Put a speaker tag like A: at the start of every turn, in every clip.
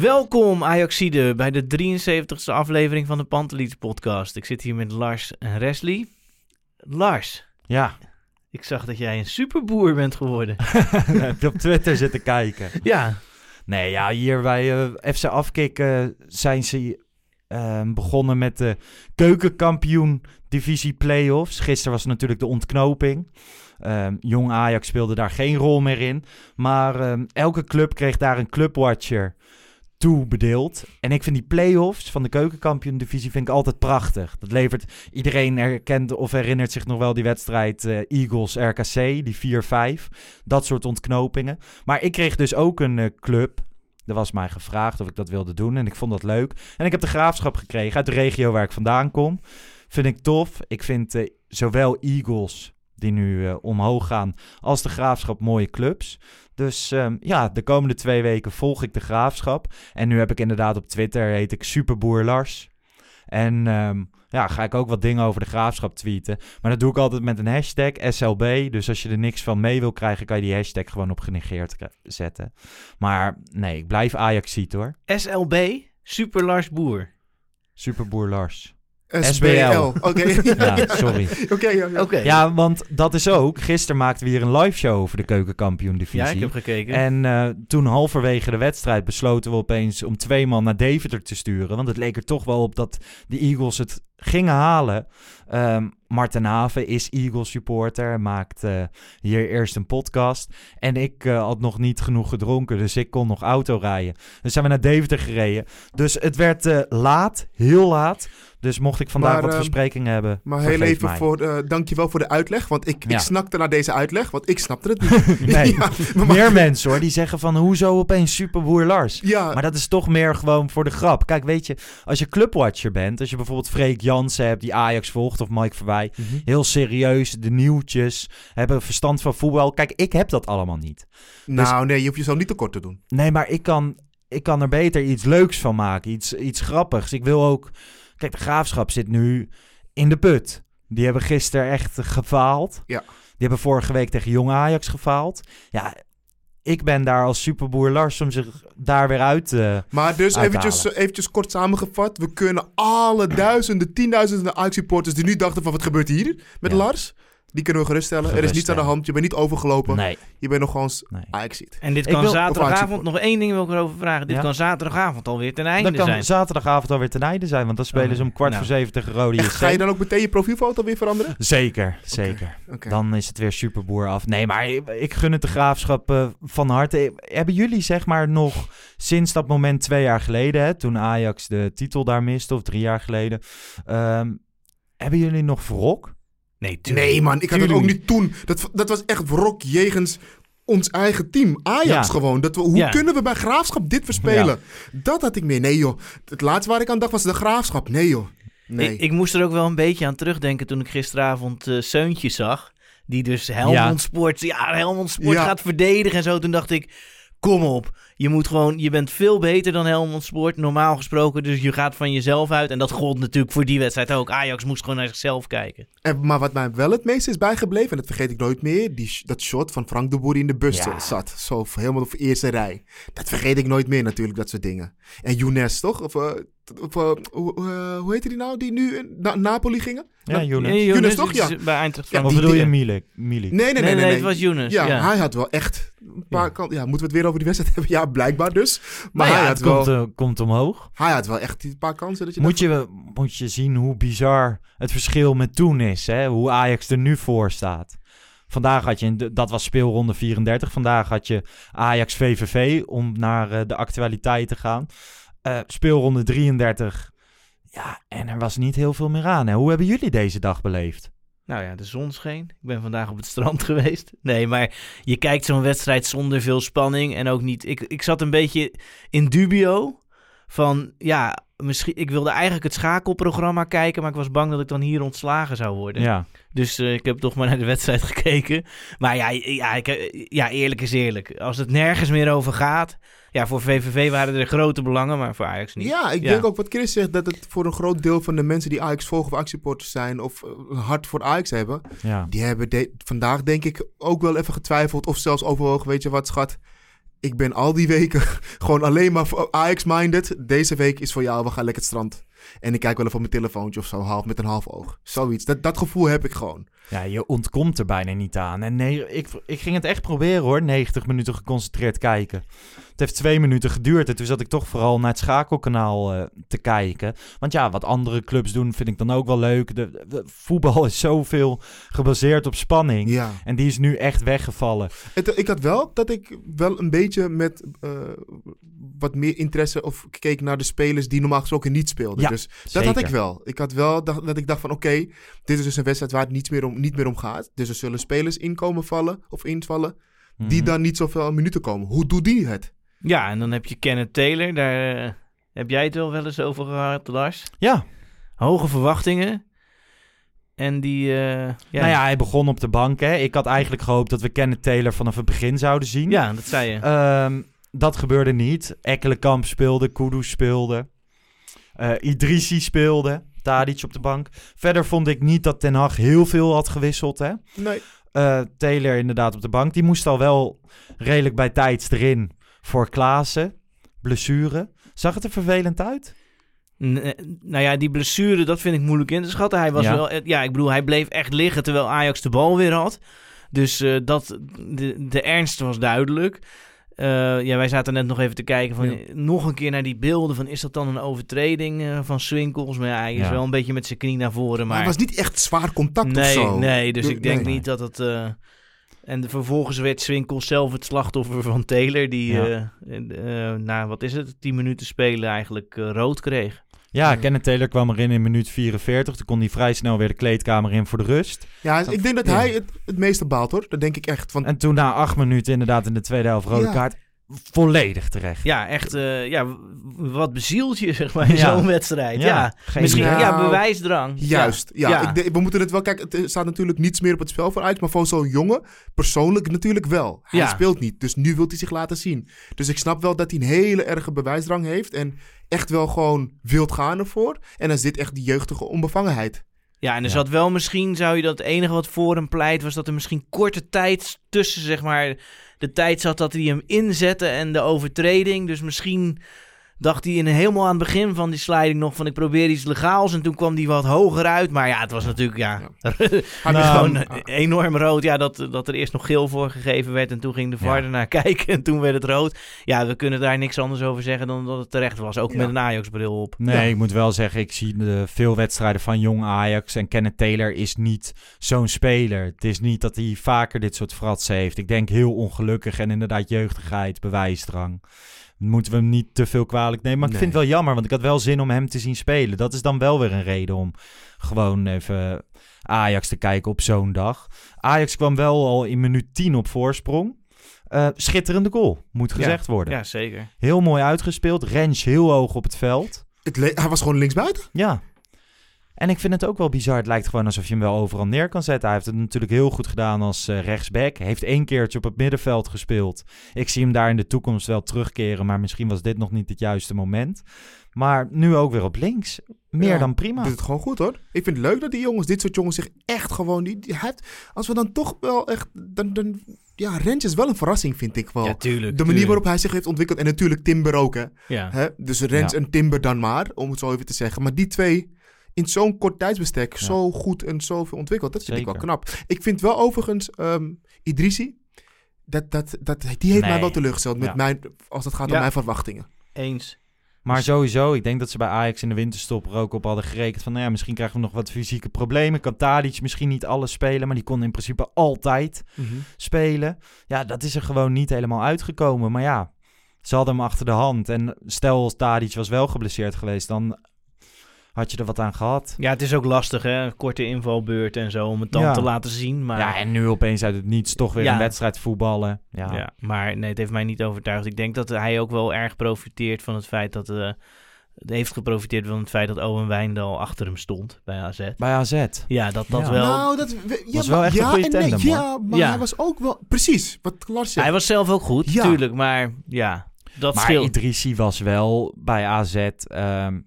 A: Welkom Ajaxide bij de 73ste aflevering van de Panteliets podcast. Ik zit hier met Lars en Wesley. Lars,
B: Ja,
A: ik zag dat jij een superboer bent geworden.
B: heb je op Twitter zitten kijken.
A: ja,
B: Nee, ja, hier bij eh, FC Afkik eh, zijn ze eh, begonnen met de keukenkampioen divisie playoffs. Gisteren was natuurlijk de ontknoping. Ehm, Jong Ajax speelde daar geen rol meer in. Maar ehm, elke club kreeg daar een clubwatcher toebedeeld. En ik vind die play-offs van de keukenkampioen divisie vind ik altijd prachtig. Dat levert iedereen herkent of herinnert zich nog wel die wedstrijd eh, Eagles RKC, die 4-5. Dat soort ontknopingen. Maar ik kreeg dus ook een eh, club. Er was mij gevraagd of ik dat wilde doen en ik vond dat leuk. En ik heb de graafschap gekregen uit de regio waar ik vandaan kom. Vind ik tof. Ik vind eh, zowel Eagles, die nu omhoog gaan, als de graafschap mooie clubs. Dus ehm, ja, de komende twee weken volg ik de graafschap. En nu heb ik inderdaad op Twitter, heet ik Superboer Lars. En ehm, ja, ga ik ook wat dingen over de graafschap tweeten. Maar dat doe ik altijd met een hashtag SLB. Dus als je er niks van mee wil krijgen, kan je die hashtag gewoon op genegeerd zetten. Maar nee, ik blijf Ajaxiet hoor.
A: SLB, Super Lars Boer.
B: Superboer Lars.
C: SBL. Oké.
B: Ja, sorry.
C: Oké, ja, ja.
A: Oké.
B: Ja, want dat is ook. Gisteren maakten we hier een live show over de keukenkampioen divisie.
A: Ja, ik heb gekeken.
B: En eh, toen halverwege de wedstrijd besloten we opeens om twee man naar Deventer te sturen. Want het leek er toch wel op dat de Eagles het gingen halen. Ehm Marten Haven is Eagles supporter. Maakt eh, hier eerst een podcast. En ik eh, had nog niet genoeg gedronken. Dus ik kon nog auto rijden. Dus zijn we naar Deventer gereden. Dus het werd eh, laat. Heel laat. Dus mocht ik vandaag
C: Maar,
B: wat
C: ehm,
B: versprekingen hebben.
C: Maar heel even
B: mij.
C: voor, eh dankjewel voor de uitleg. Want ik,
B: Ja.
C: ik snakte naar deze uitleg, want ik snapte het niet.
B: Nee,
C: Ja, maar mag-
B: meer mensen hoor. Die zeggen van hoezo opeens Superboer Lars.
C: Ja,
B: Maar dat is toch meer gewoon voor de grap. Kijk, weet je, als je clubwatcher bent, als je bijvoorbeeld Freek Jansen hebt die Ajax volgt of Mike Verwij,
C: Mhm.
B: heel serieus, de nieuwtjes, hebben verstand van voetbal. Kijk, ik heb dat allemaal niet.
C: nou nee, je hoeft jezelf niet tekort te doen.
B: Nee, maar ik kan, ik kan er beter iets leuks van maken, iets, iets grappigs. Ik wil ook, kijk, de graafschap zit nu in de put. Die hebben gisteren echt gefaald.
C: Ja.
B: Die hebben vorige week tegen Jong Ajax gefaald. Ja, ik ben daar als superboer Lars om zich daar weer uit te...
C: Maar dus eventjes, eh, eventjes kort samengevat. We kunnen alle duizenden, tienduizenden Ajax-supporters die nu dachten van wat gebeurt hier met
B: Ja.
C: Lars. Die kunnen we geruststellen. Er is niets aan de hand. Je bent niet overgelopen.
B: Nee,
C: Je bent nog gewoon
B: nee.
C: Ajax-ziet.
A: en dit kan
B: wil-
A: zaterdagavond, nog één ding wil ik erover vragen. Dit
B: Ja?
A: kan zaterdagavond alweer ten einde
B: Dan kan
A: zijn.
B: zaterdagavond alweer ten einde zijn, want dan spelen ze om kwart
A: Nou.
B: voor zeven tegen JC.
C: ga je dan ook meteen je profielfoto weer veranderen?
B: Zeker, zeker. Dan is het weer superboer af. Nee, maar ik, ik gun het de graafschap eh, van harte. Hebben jullie zeg maar nog sinds dat moment twee jaar geleden, hè, toen Ajax de titel daar miste, of drie jaar geleden, ehm, hebben jullie nog wrok?
A: Nee, tuurlijk.
C: Nee man, ik had het ook niet toen. Dat, dat was echt wrok jegens ons eigen team. Ajax
B: Ja.
C: gewoon. Dat we, hoe
A: Ja.
C: kunnen we bij Graafschap dit verspelen? Dat had ik meer. Nee joh. Het laatste waar ik aan dacht was de Graafschap. Nee joh. Nee.
A: Ik, ik moest er ook wel een beetje aan terugdenken toen ik gisteravond eh Seuntje zag. Die dus Helmond Sport, ja, Helmond Sport gaat verdedigen en zo. Toen dacht ik, kom op. Je moet gewoon, je bent veel beter dan Helmond Sport, normaal gesproken. Dus je gaat van jezelf uit. En dat gold natuurlijk voor die wedstrijd ook. Ajax moest gewoon naar zichzelf kijken.
C: En, maar wat mij wel het meest is bijgebleven, en dat vergeet ik nooit meer, die, dat shot van Frank de Boer die in de bus
B: Ja.
C: zat. Zo helemaal op de eerste rij. Dat vergeet ik nooit meer natuurlijk, dat soort dingen. En Younes toch? Of, eh, of, eh, hoe, eh, hoe heette die nou? Die nu in- naar Napoli gingen?
B: Ja, Younes.
A: Nee,
C: Younes
A: Younes
C: toch?
A: is
C: Ja.
A: Bij Eintracht
C: Ja, die
B: bedoel je
C: dingen.
B: Milik? Milik?
C: Nee, nee, nee, nee.
A: nee,
C: nee.
A: het was Younes.
C: Ja,
A: Ja,
C: hij had wel echt een paar
B: Ja.
C: kanten. Ja, moeten we het weer over die wedstrijd hebben? Ja, blijkbaar dus. Maar
B: Maar
C: hij,
B: ja,
C: had
B: het
C: wel,
B: komt, eh, komt omhoog.
C: hij had wel echt een paar kansen. Dat je
B: Moet
C: dacht
B: je, moet je zien hoe bizar het verschil met toen is. Hè? Hoe Ajax er nu voor staat. Vandaag had je, dat was speelronde 34. Vandaag had je Ajax VVV om naar eh, de actualiteit te gaan. Eh, speelronde 33. Ja, en er was niet heel veel meer aan. Hoe hebben jullie deze dag beleefd?
A: Nou ja, de zon scheen. Ik ben vandaag op het strand geweest. Nee, maar je kijkt zo'n wedstrijd zonder veel spanning. En ook niet... Ik, ik zat een beetje in dubio van... Ja, misschien... Ik wilde eigenlijk het schakelprogramma kijken... maar ik was bang dat ik dan hier ontslagen zou worden.
B: Ja,
A: Dus eh, ik heb toch maar naar de wedstrijd gekeken. Maar ja, ja, ik, eh, ja, eerlijk is eerlijk. Als het nergens meer over gaat... Ja, voor VVV waren er grote belangen, maar voor Ajax niet.
C: Ja, ik
A: Ja.
C: denk ook wat Chris zegt, dat het voor een groot deel van de mensen die Ajax volgen of Ajax-supporters zijn of eh, een hart voor Ajax hebben,
B: ja.
C: die hebben de- vandaag denk ik ook wel even getwijfeld of zelfs overwogen, weet je wat schat, ik ben al die weken gewoon alleen maar Ajax-minded. Deze week is voor jou, we gaan lekker het strand. En ik kijk wel even op mijn telefoontje of zo, half met een half oog. Zoiets, dat, dat gevoel heb ik gewoon.
B: Ja, je ontkomt er bijna niet aan. En nee, ik, ik ging het echt proberen hoor, 90 minuten geconcentreerd kijken. Het heeft twee minuten geduurd en toen zat ik toch vooral naar het schakelkanaal eh, te kijken. Want ja, wat andere clubs doen vind ik dan ook wel leuk. De, de- voetbal is zoveel gebaseerd op spanning.
C: Ja.
B: En die is nu echt weggevallen.
C: Het, ik had wel dat ik wel een beetje met eh, wat meer interesse of keek naar de spelers die normaal gesproken niet speelden.
B: Ja,
C: dus dat had ik wel. Ik had wel dat, dat ik dacht van oké, dit is dus een wedstrijd waar het niet meer, om, niet meer om gaat. Dus er zullen spelers inkomen vallen of invallen die
B: Mhm.
C: dan niet zoveel minuten komen. Hoe doet die het?
A: Ja, en dan heb je Kenneth Taylor. Daar eh, heb jij het wel wel eens over gehad, Lars.
B: Ja,
A: Hoge verwachtingen. En die... eh, ja,
B: nou ja, hij begon op de bank. Hè. Ik had eigenlijk gehoopt dat we Kenneth Taylor vanaf het begin zouden zien.
A: ja, dat zei je.
B: Ehm, dat gebeurde niet. Ekkelenkamp speelde, Kudus speelde. Eh Idrissi speelde, Tadic op de bank. Verder vond ik niet dat Ten Hag heel veel had gewisseld. Hè?
C: Nee.
B: Eh, Taylor inderdaad op de bank. Die moest al wel redelijk bij tijds erin voor Klaassen. Blessure. Zag het er vervelend uit?
A: N- eh, nou ja, die blessure, dat vind ik moeilijk in te schatten. Hij was
B: Ja.
A: wel... Ja, ik bedoel, hij bleef echt liggen terwijl Ajax de bal weer had. Dus eh, dat, de, de ernst was duidelijk. Eh, ja, wij zaten net nog even te kijken van...
C: Ja.
A: Nog een keer naar die beelden van... Is dat dan een overtreding eh, van Swinkels? Maar ja, hij is
B: Ja.
A: wel een beetje met zijn knie naar voren.
C: Maar
A: Maar
C: het was niet echt zwaar contact
A: nee,
C: of zo.
A: Nee, dus ik denk
C: nee.
A: niet dat het... eh, en de- vervolgens werd Swinkels zelf het slachtoffer van Taylor... die
B: Ja.
A: na, wat is het, 10 minuten spelen eigenlijk rood kreeg.
B: Ja. Kenneth Taylor kwam erin in minuut 44. Toen kon hij vrij snel weer de kleedkamer in voor de rust.
C: Ja,
B: Dat-
C: ik denk dat hij het, het meeste baalt hoor. Dat denk ik echt.
B: En toen na acht minuten inderdaad in de tweede helft rode
C: Ja.
B: kaart. Volledig terecht.
A: Ja, echt, eh, ja, wat bezielt je, zeg maar, in
B: Ja.
A: zo'n wedstrijd. Ja,
B: Ja, geen
A: misschien, ja,
C: Nou,
A: bewijsdrang.
C: Juist, ja.
A: Ja.
C: Ik we moeten het wel kijken. Het staat natuurlijk niets meer op het spel voor Ajax. Maar voor zo'n jongen, persoonlijk natuurlijk wel. Hij
A: Ja.
C: speelt niet, dus nu wil hij zich laten zien. Dus ik snap wel dat hij een hele erge bewijsdrang heeft. En echt wel gewoon wilt gaan ervoor. En dan dit echt die jeugdige onbevangenheid.
A: Ja, en er
B: Ja.
A: zat wel misschien, zou je dat het enige wat voor hem pleit, was dat er misschien korte tijd tussen, zeg maar, de tijd zat dat hij hem inzette en de overtreding. Dus misschien dacht hij in, helemaal aan het begin van die sliding nog van ik probeer iets legaals. En toen kwam hij wat hoger uit. Maar ja, het was natuurlijk, ja,
C: Hij
B: Nou,
A: gewoon enorm rood. Ja, dat, dat er eerst nog geel voor gegeven werd en toen ging de VAR
B: Ja.
A: ernaar kijken en toen werd het rood. Ja, we kunnen daar niks anders over zeggen dan dat het terecht was. Ook
C: Ja.
A: met een Ajax-bril op.
B: Nee,
C: Ja.
B: ik moet wel zeggen, ik zie de veel wedstrijden van jong Ajax. En Kenneth Taylor is niet zo'n speler. Het is niet dat hij vaker dit soort fratsen heeft. Ik denk heel ongelukkig en inderdaad jeugdigheid, bewijsdrang. Moeten we hem niet te veel kwalijk nemen. Maar ik vind het wel jammer, want ik had wel zin om hem te zien spelen. Dat is dan wel weer een reden om gewoon even Ajax te kijken op zo'n dag. Ajax kwam wel al in minuut 10 op voorsprong. Eh, schitterende goal, moet gezegd worden.
A: Ja, zeker.
B: Heel mooi uitgespeeld. Rens heel hoog op het veld.
C: Het le- hij was gewoon linksbuiten.
B: Ja. En ik vind het ook wel bizar. Het lijkt gewoon alsof je hem wel overal neer kan zetten. Hij heeft het natuurlijk heel goed gedaan als eh, rechtsback. Hij heeft één keertje op het middenveld gespeeld. Ik zie hem daar in de toekomst wel terugkeren. Maar misschien was dit nog niet het juiste moment. Maar nu ook weer op links. Meer
C: Ja,
B: dan prima.
C: Doet het gewoon goed hoor. Ik vind het leuk dat die jongens, dit soort jongens, zich echt gewoon. Die, die, hij heeft- als we dan toch wel echt. Dan, dan ja, Rens is wel een verrassing, vind ik wel.
A: Ja, tuurlijk.
C: de manier
A: tuurlijk.
C: waarop hij zich heeft ontwikkeld. En natuurlijk Timber ook, hè.
A: Ja.
C: Hè? Dus Rens
B: Ja.
C: en Timber dan maar, om het zo even te zeggen. Maar die twee in zo'n kort tijdsbestek
B: Ja.
C: zo goed en zoveel ontwikkeld, dat vind ik wel knap. Ik vind wel overigens ehm Idrissi, dat, dat, dat, die heeft mij wel teleurgesteld met
B: Ja.
C: mijn, als het gaat om mijn verwachtingen.
A: Eens.
B: Maar sowieso, ik denk dat ze bij Ajax in de winterstop er ook op hadden gerekend van, nou ja, misschien krijgen we nog wat fysieke problemen. Kan Tadic misschien niet alles spelen, maar die kon in principe altijd spelen. Ja, dat is er gewoon niet helemaal uitgekomen. Maar ja, ze hadden hem achter de hand. En stel Tadic was wel geblesseerd geweest, dan had je er wat aan gehad.
A: Ja, het is ook lastig, hè? Korte invalbeurt en zo, om het dan
B: Ja.
A: te laten zien. Maar,
B: Ja, en nu opeens uit het niets toch weer
A: Ja.
B: een wedstrijd voetballen. Ja,
A: ja. maar nee, het heeft mij niet overtuigd. Ik denk dat hij ook wel erg profiteert van het feit dat... eh het heeft geprofiteerd van het feit dat Owen Wijndal achter hem stond bij AZ.
B: bij AZ.
A: Ja, dat dat
B: Ja.
A: wel...
C: Nou, dat ja,
B: Was wel
C: maar-
B: echt een
C: ja
B: goede
C: en nee,
B: tandem, hoor.
C: Ja, maar
A: Ja.
C: hij was ook wel... Precies, wat Lars zegt.
A: Hij was zelf ook goed,
C: Ja.
A: natuurlijk. Maar ja, dat
B: maar
A: scheelt.
B: Idrissi was wel bij AZ. ehm,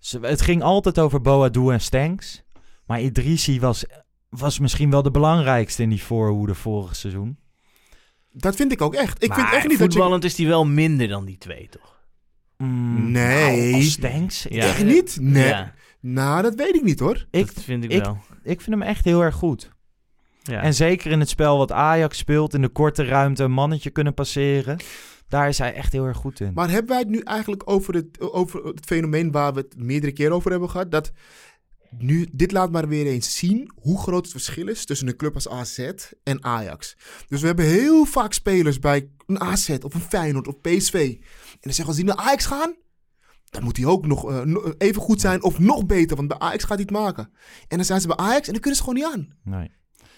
B: ze- het ging altijd over Boadu en Stanks. Maar Idrissi was, was misschien wel de belangrijkste in die voorhoede vorig seizoen.
C: Dat vind ik ook echt. Ik
A: maar
C: vind echt niet dat je...
A: voetballend is hij wel minder dan die twee, toch?
B: Mm,
C: Nee.
B: nou, als Stanks?
A: Ja.
C: Echt niet? Nee.
A: Ja,
C: Nou, dat weet ik niet hoor.
B: Ik,
A: dat vind ik,
B: ik-
A: wel.
B: ik vind hem echt heel erg goed.
A: Ja.
B: En zeker in het spel wat Ajax speelt, in de korte ruimte een mannetje kunnen passeren. Daar is hij echt heel erg goed in.
C: Maar hebben wij het nu eigenlijk over het, over het fenomeen waar we het meerdere keren over hebben gehad? Dat nu, dit laat maar weer eens zien hoe groot het verschil is tussen een club als AZ en Ajax. Dus we hebben heel vaak spelers bij een AZ of een Feyenoord of PSV. En dan zeggen we als die naar Ajax gaan, dan moet hij ook nog eh, even goed zijn of nog beter, want bij Ajax gaat hij het maken. En dan zijn ze bij Ajax en dan kunnen ze gewoon niet aan.
B: Nee.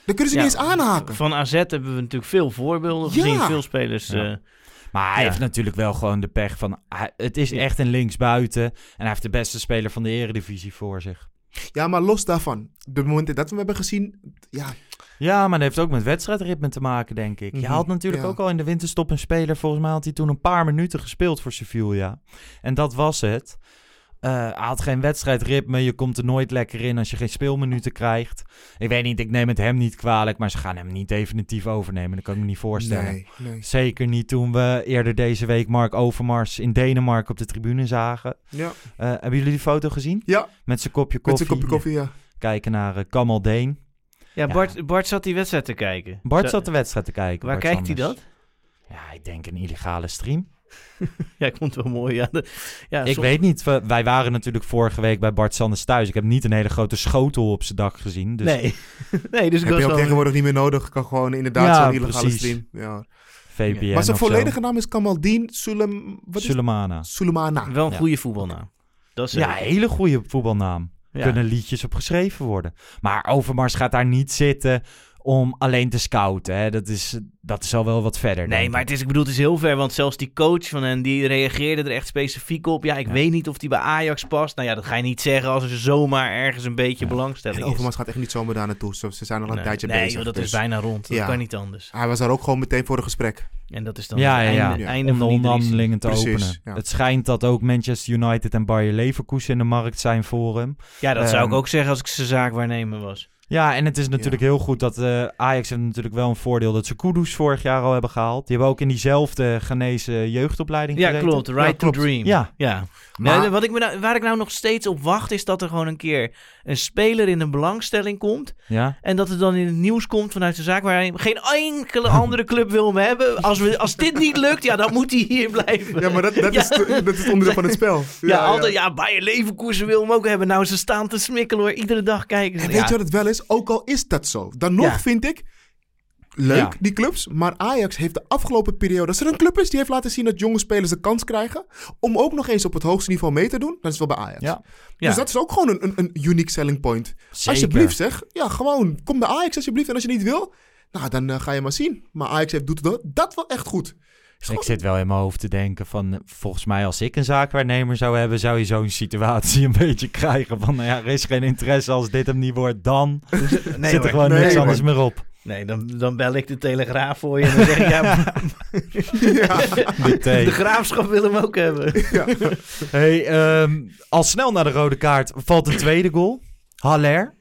C: Dan kunnen ze
A: Ja,
C: niet eens aanhaken.
A: Van AZ hebben we natuurlijk veel voorbeelden
C: Ja.
A: gezien. Veel spelers.
B: Ja.
A: eh,
B: Maar hij
A: Ja.
B: heeft natuurlijk wel gewoon de pech van... het is echt een linksbuiten. En hij heeft de beste speler van de eredivisie voor zich.
C: Ja, maar los daarvan. De momenten dat we hem hebben gezien, ja,
B: Ja, maar dat heeft ook met wedstrijdritme te maken, denk ik. Je
C: Mhm,
B: had natuurlijk
C: ja.
B: ook al in de winterstop een speler. Volgens mij had hij toen een paar minuten gespeeld voor Sevilla. En dat was het. Eh, hij had geen wedstrijdritme. Je komt er nooit lekker in als je geen speelminuten krijgt. Ik weet niet, ik neem het hem niet kwalijk. Maar ze gaan hem niet definitief overnemen. Dat kan ik me niet voorstellen.
C: nee, nee.
B: Zeker niet toen we eerder deze week Mark Overmars in Denemarken op de tribune zagen.
C: Ja,
B: Eh, hebben jullie die foto gezien?
C: ja
B: Met zijn kopje
C: met
B: koffie.
C: zijn kopje koffie, ja.
B: Kijken naar uh, Kamal Deen.
A: ja,
B: Ja.
A: Bart, Bart zat die wedstrijd te kijken.
B: Bart zat de wedstrijd te kijken.
A: Waar
B: Bart
A: kijkt hij dat?
B: Ja, ik denk een illegale stream.
A: Ja, ik vond het wel mooi. Ja, de- ja,
B: ik
A: soms-
B: weet niet. we- wij waren natuurlijk vorige week bij Bart Sanders thuis. Ik heb niet een hele grote schotel op zijn dak gezien. Dus
A: Nee. nee, dus ik
C: Heb
A: was
C: je ook
A: wel...
C: tegenwoordig niet meer nodig. Kan gewoon inderdaad
B: Ja,
C: zo'n illegale
B: precies.
C: stream. Ja.
B: VPN
C: maar zijn
B: zo.
C: volledige naam is Kamaldeen Sulem... Wat is
B: Sulemana.
C: Sulemana.
A: Wel een
B: Ja.
A: goede voetbalnaam. Dat is
B: Ja, hele goede voetbalnaam.
A: ja.
B: Kunnen liedjes op geschreven worden. Maar Overmars gaat daar niet zitten om alleen te scouten. Hè. Dat, is, dat is al wel wat verder.
A: Nee, maar
B: ik.
A: het is, ik bedoel, het is heel ver. Want zelfs die coach van hen, die reageerde er echt specifiek op. Ja, ik
B: Ja.
A: weet niet of die bij Ajax past. Nou ja, dat ga je niet zeggen als er zomaar ergens een beetje
B: Ja.
A: belangstelling
C: En
A: is.
C: Overmars gaat echt niet zomaar daar naartoe. Ze ze zijn al een
A: nee,
C: tijdje
A: nee,
C: bezig.
A: joh, dat
C: dus
A: is bijna rond. Dat
C: Ja.
A: kan niet anders.
C: Hij was daar ook gewoon meteen voor een gesprek.
A: En dat is dan
B: Ja,
A: het
B: ja, ja.
A: einde,
C: Ja.
A: einde
B: om de onderhandelingen te
C: Precies,
B: openen.
C: ja.
B: Het schijnt dat ook Manchester United en Bayer Leverkusen in de markt zijn voor hem.
A: Ja, dat zou ik
B: Ehm,
A: ook zeggen als ik zijn zaakwaarnemer was.
B: Ja, en het is natuurlijk heel goed dat eh, Ajax heeft natuurlijk wel een voordeel dat ze Kudus vorig jaar al hebben gehaald. Die hebben ook in diezelfde genezen jeugdopleiding
A: Ja, klopt. Right
C: Ja,
A: to dream.
B: Ja.
A: ja.
C: Maar-
A: wat ik me nou, waar ik nou nog steeds op wacht, is dat er gewoon een keer een speler in een belangstelling komt.
B: Ja,
A: En dat het dan in het nieuws komt vanuit de zaak waar geen enkele andere club wil hem hebben. Als, we, als dit niet lukt, ja, dan moet hij hier blijven.
C: Ja, maar dat, dat,
A: Ja.
C: is, de- dat is het onderdeel van het spel.
A: Ja, altijd, ja, Bayer Leverkusen wil hem ook hebben. Nou, ze staan te smikkelen hoor. Iedere dag kijken ze.
C: En weet je wat het wel is? Ook al is dat zo. Dan nog
A: Ja.
C: vind ik... Leuk,
B: Ja.
C: die clubs. Maar Ajax heeft de afgelopen periode... Als er een club is die heeft laten zien dat jonge spelers de kans krijgen... om ook nog eens op het hoogste niveau mee te doen... dan is het wel bij Ajax.
B: Ja.
A: Ja.
C: Dus dat is ook gewoon een, een, een unique selling point.
B: zeker.
C: Alsjeblieft zeg. Ja, gewoon. Kom bij Ajax alsjeblieft. En als je niet wil... Nou, dan eh, ga je maar zien. Maar Ajax heeft, doet dat, dat wel echt goed.
B: Ik zit wel in mijn hoofd te denken van, volgens mij als ik een zaakwaarnemer zou hebben, zou je zo'n situatie een beetje krijgen van, nou ja, er is geen interesse als dit hem niet wordt, dan
A: nee,
B: zit er
A: hoor.
B: gewoon
C: Nee,
B: niks
C: hoor.
B: anders meer op.
A: Nee, dan, dan bel ik de Telegraaf voor je en dan zeg ik, ja, de Graafschap wil hem ook hebben.
B: Hey, ehm, al snel naar de rode kaart valt een tweede goal. Haller.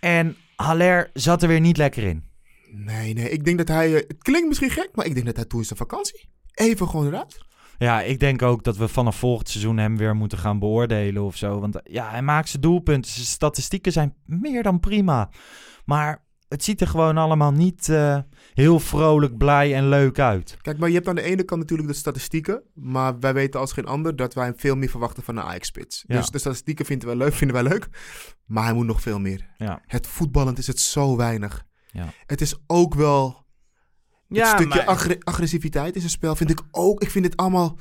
B: En Haller zat er weer niet lekker in.
C: Nee, nee. Ik denk dat hij... eh, het klinkt misschien gek, maar ik denk dat hij toe is de vakantie. Even gewoon eruit.
B: Ja, ik denk ook dat we vanaf volgend seizoen hem weer moeten gaan beoordelen of zo. Want ja, hij maakt zijn doelpunten. Zijn statistieken zijn meer dan prima. Maar het ziet er gewoon allemaal niet eh, heel vrolijk, blij en leuk uit.
C: Kijk, maar je hebt aan de ene kant natuurlijk de statistieken. Maar wij weten als geen ander dat wij veel meer verwachten van een Ajax-spits.
B: Ja.
C: Dus de statistieken vinden wij leuk, vinden wij leuk. Maar hij moet nog veel meer.
B: Ja.
C: Het voetballend is het zo weinig.
B: Ja.
C: Het is ook wel...
A: Ja,
C: het stukje
A: maar-
C: agressiviteit in zijn spel vind ik ook... Ik vind het allemaal...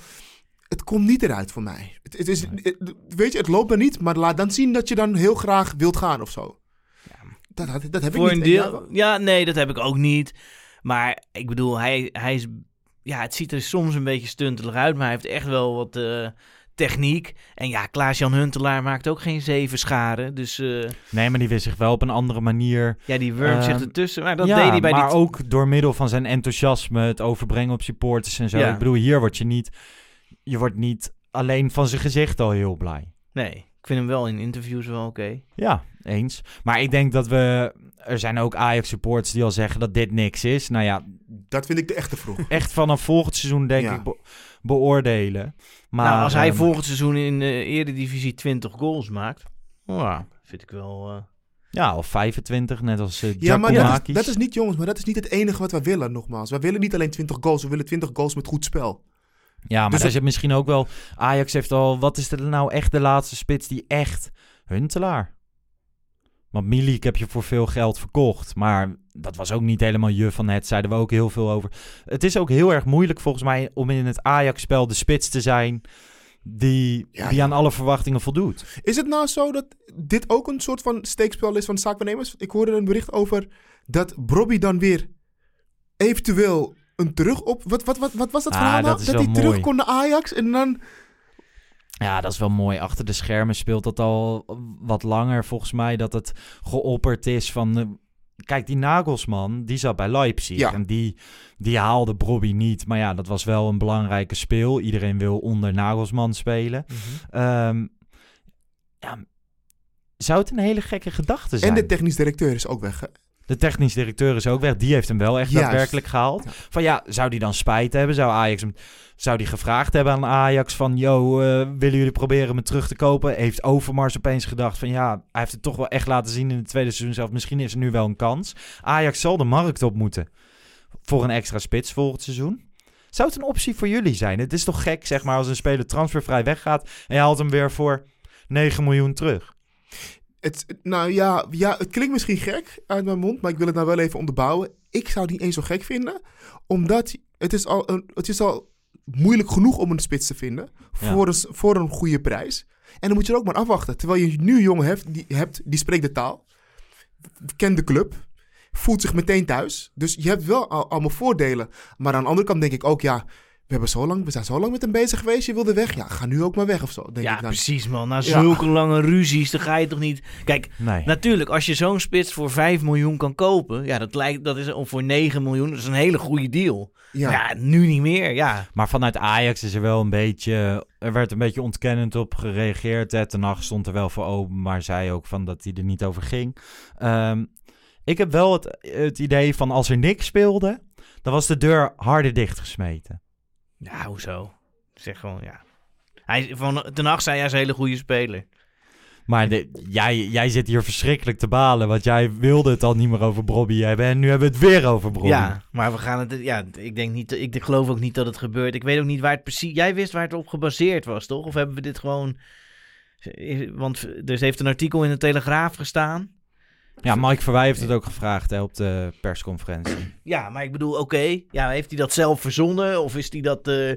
C: Het komt niet eruit voor mij. Het, het is, het- weet je, het loopt er niet. Maar laat dan zien dat je dan heel graag wilt gaan of zo. Dat, dat, dat heb
A: Voor
C: ik
A: een
C: niet. En ja,
A: deel. Ja, nee, dat heb ik ook niet. Maar ik bedoel, hij, hij is. Ja, het ziet er soms een beetje stuntelig uit. Maar hij heeft echt wel wat eh, techniek. En ja, Klaas-Jan Huntelaar maakt ook geen zeven scharen. Dus eh,
B: Nee, maar die wist zich wel op een andere manier.
A: ja, die wurmt zich
B: Ehm,
A: ertussen. Maar dat
B: ja,
A: deed hij bij
B: maar
A: die.
B: ook door middel van zijn enthousiasme, het overbrengen op supporters en zo.
A: Ja.
B: Ik bedoel, hier word je niet... Je wordt niet alleen van zijn gezicht al heel blij.
A: Nee, ik vind hem wel in interviews wel oké.
B: Ja, eens. Maar ik denk dat we... Er zijn ook Ajax-supporters die al zeggen dat dit niks is. Nou ja,
C: Dat vind ik de echte vroeg.
B: echt vanaf volgend seizoen denk
C: Ja.
B: ik be- beoordelen. Maar,
A: nou, als hij
B: ehm,
A: volgend seizoen in de Eredivisie 20 goals maakt. oh, Ja, vind ik wel. eh,
B: Ja, of 25, net als uh,
C: Ja, maar dat is, dat is niet, jongens, maar dat is niet het enige wat wij willen, nogmaals. Wij willen niet alleen 20 goals, we willen 20 goals met goed spel.
B: Ja, maar
C: Dus
B: er zit misschien ook wel... Ajax heeft al... Wat is er nou echt de laatste spits die echt... Huntelaar. Want Milik heb je voor veel geld verkocht. Maar dat was ook niet helemaal je van het. Zeiden we ook heel veel over. Het is ook heel erg moeilijk volgens mij om in het Ajax-spel de spits te zijn... Die,
C: Ja,
B: die
C: ja.
B: aan alle verwachtingen voldoet.
C: Is het nou zo dat dit ook een soort van steekspel is van zaakwaarnemers? Ik hoorde een bericht over dat Brobby dan weer eventueel een terug op... Wat, wat, wat, wat was dat
B: Ah,
C: verhaal nou?
B: dat
C: hij
B: mooi.
C: terug kon naar Ajax en dan...
B: Ja, dat is wel mooi. Achter de schermen speelt dat al wat langer volgens mij. Dat het geopperd is van... kijk, die Nagelsman, die zat bij Leipzig.
C: Ja.
B: En die, die haalde Brobby niet. Maar ja, dat was wel een belangrijke speel. Iedereen wil onder Nagelsman spelen. Ehm, ja, zou het een hele gekke gedachte zijn?
C: En de technisch directeur is ook weg. hè?
B: De technisch directeur is ook weg. Die heeft hem wel echt
C: Juist.
B: daadwerkelijk gehaald. Van ja, zou die dan spijt hebben? Zou Ajax hem... Zou die gevraagd hebben aan Ajax van... Yo, eh, willen jullie proberen me terug te kopen? Heeft Overmars opeens gedacht van... Ja, hij heeft het toch wel echt laten zien in het tweede seizoen zelf. Misschien is er nu wel een kans. Ajax zal de markt op moeten. Voor een extra spits volgend seizoen. Zou het een optie voor jullie zijn? Het is toch gek, zeg maar, als een speler transfervrij weggaat... en je haalt hem weer voor 9 miljoen terug.
C: Het, nou ja, ja, het klinkt misschien gek uit mijn mond, maar ik wil het nou wel even onderbouwen. Ik zou het niet eens zo gek vinden, omdat het is al, een, het is al moeilijk genoeg om een spits te vinden
B: Ja.
C: voor, een, voor een goede prijs. En dan moet je er ook maar afwachten. Terwijl je nu een jongen hebt die, hebt, die spreekt de taal, kent de club, voelt zich meteen thuis. Dus je hebt wel al, allemaal voordelen. Maar aan de andere kant denk ik ook, ja, we, hebben zo lang, we zijn zo lang met hem bezig geweest, je wilde weg. Ja, ga nu ook maar weg of zo, denk
A: ja,
C: ik dan.
A: precies man. Na
C: Ja.
A: zulke lange ruzies, dan ga je toch niet... Kijk,
B: Nee.
A: natuurlijk, als je zo'n spits voor 5 miljoen kan kopen... Ja, dat, lijkt, dat is voor 9 miljoen. Dat is een hele goede deal.
C: Ja.
A: Ja, nu niet meer, ja.
B: Maar vanuit Ajax is er wel een beetje... Er werd een beetje ontkennend op gereageerd. Hè. Ten Hag stond er wel voor open, maar zei ook van dat hij er niet over ging. Ehm, ik heb wel het, het idee van als er niks speelde... dan was de deur harder dichtgesmeten.
A: Ja, hoezo? Zeg gewoon, ja. Hij, van, ten Hag zei hij is een hele goede speler.
B: Maar de, jij, jij zit hier verschrikkelijk te balen... want jij wilde het al niet meer over Bobby hebben... en nu hebben we het weer over Bobby.
A: Ja, maar we gaan het... Ja, ik denk niet... Ik geloof ook niet dat het gebeurt. Ik weet ook niet waar het precies... Jij wist waar het op gebaseerd was, toch? Of hebben we dit gewoon... Want er heeft een artikel in de Telegraaf gestaan.
B: Ja, Mike Verwij heeft het ook gevraagd hè, op de persconferentie.
A: Ja, maar ik bedoel, oké. ja, heeft hij dat zelf verzonnen? Of is hij dat... eh,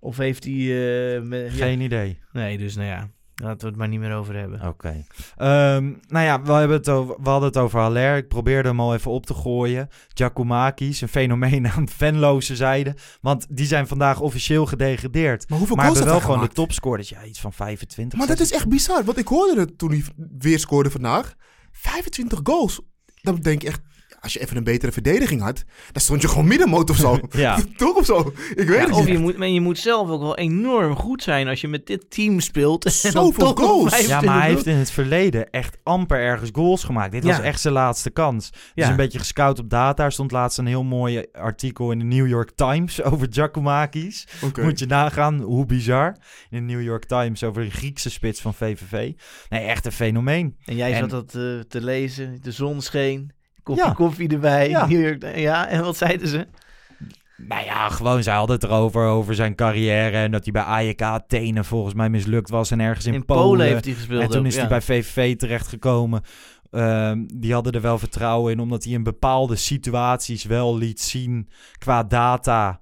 A: of heeft hij... eh, me- ja.
B: Geen idee.
A: Nee, dus nou ja. Laten we het maar niet meer over hebben.
B: Oké. Ehm, nou ja, we, hebben het over, we hadden het over Haller. Ik probeerde hem al even op te gooien. Giacomakis, een fenomeen aan Venloze zijde. Want die zijn vandaag officieel gedegradeerd.
C: Maar hoeveel
B: maar
C: goals
B: hebben
C: heeft
B: wel
C: hij
B: gewoon de
C: gemaakt?
B: topscorers. Ja, iets van 25.
C: Maar dat is echt bizar, want ik hoorde het toen hij weer scoorde vandaag. 25 goals. Dan denk ik echt, als je even een betere verdediging had, dan stond je gewoon middenmoot of zo.
B: Ja.
C: Toch of zo? Ik weet
A: Ja,
C: het
A: of
C: niet.
A: je moet, maar je moet zelf ook wel enorm goed zijn als je met dit team speelt.
C: Zoveel goals.
A: 25
B: Ja, maar hij heeft in het verleden echt amper ergens goals gemaakt. Dit was echt zijn laatste kans.
A: Ja.
B: een beetje gescout op data. Er stond laatst een heel mooi artikel in de New York Times over Giacomakis. Moet je nagaan, hoe bizar. In de New York Times over een Griekse spits van VVV. Nee, echt een fenomeen.
A: En jij
B: En-
A: zat dat eh, te lezen, de zon scheen, kopje
B: Ja.
A: koffie erbij.
B: Ja.
A: York- ja, en wat zeiden ze?
B: Nou ja, gewoon, zij hadden het erover, over zijn carrière. En dat hij bij AJK Athene volgens mij mislukt was. En ergens in,
A: In, Polen, heeft hij gespeeld.
B: En toen
A: ook,
B: is hij bij VVV terechtgekomen. Ehm, die hadden er wel vertrouwen in, omdat hij in bepaalde situaties wel liet zien qua data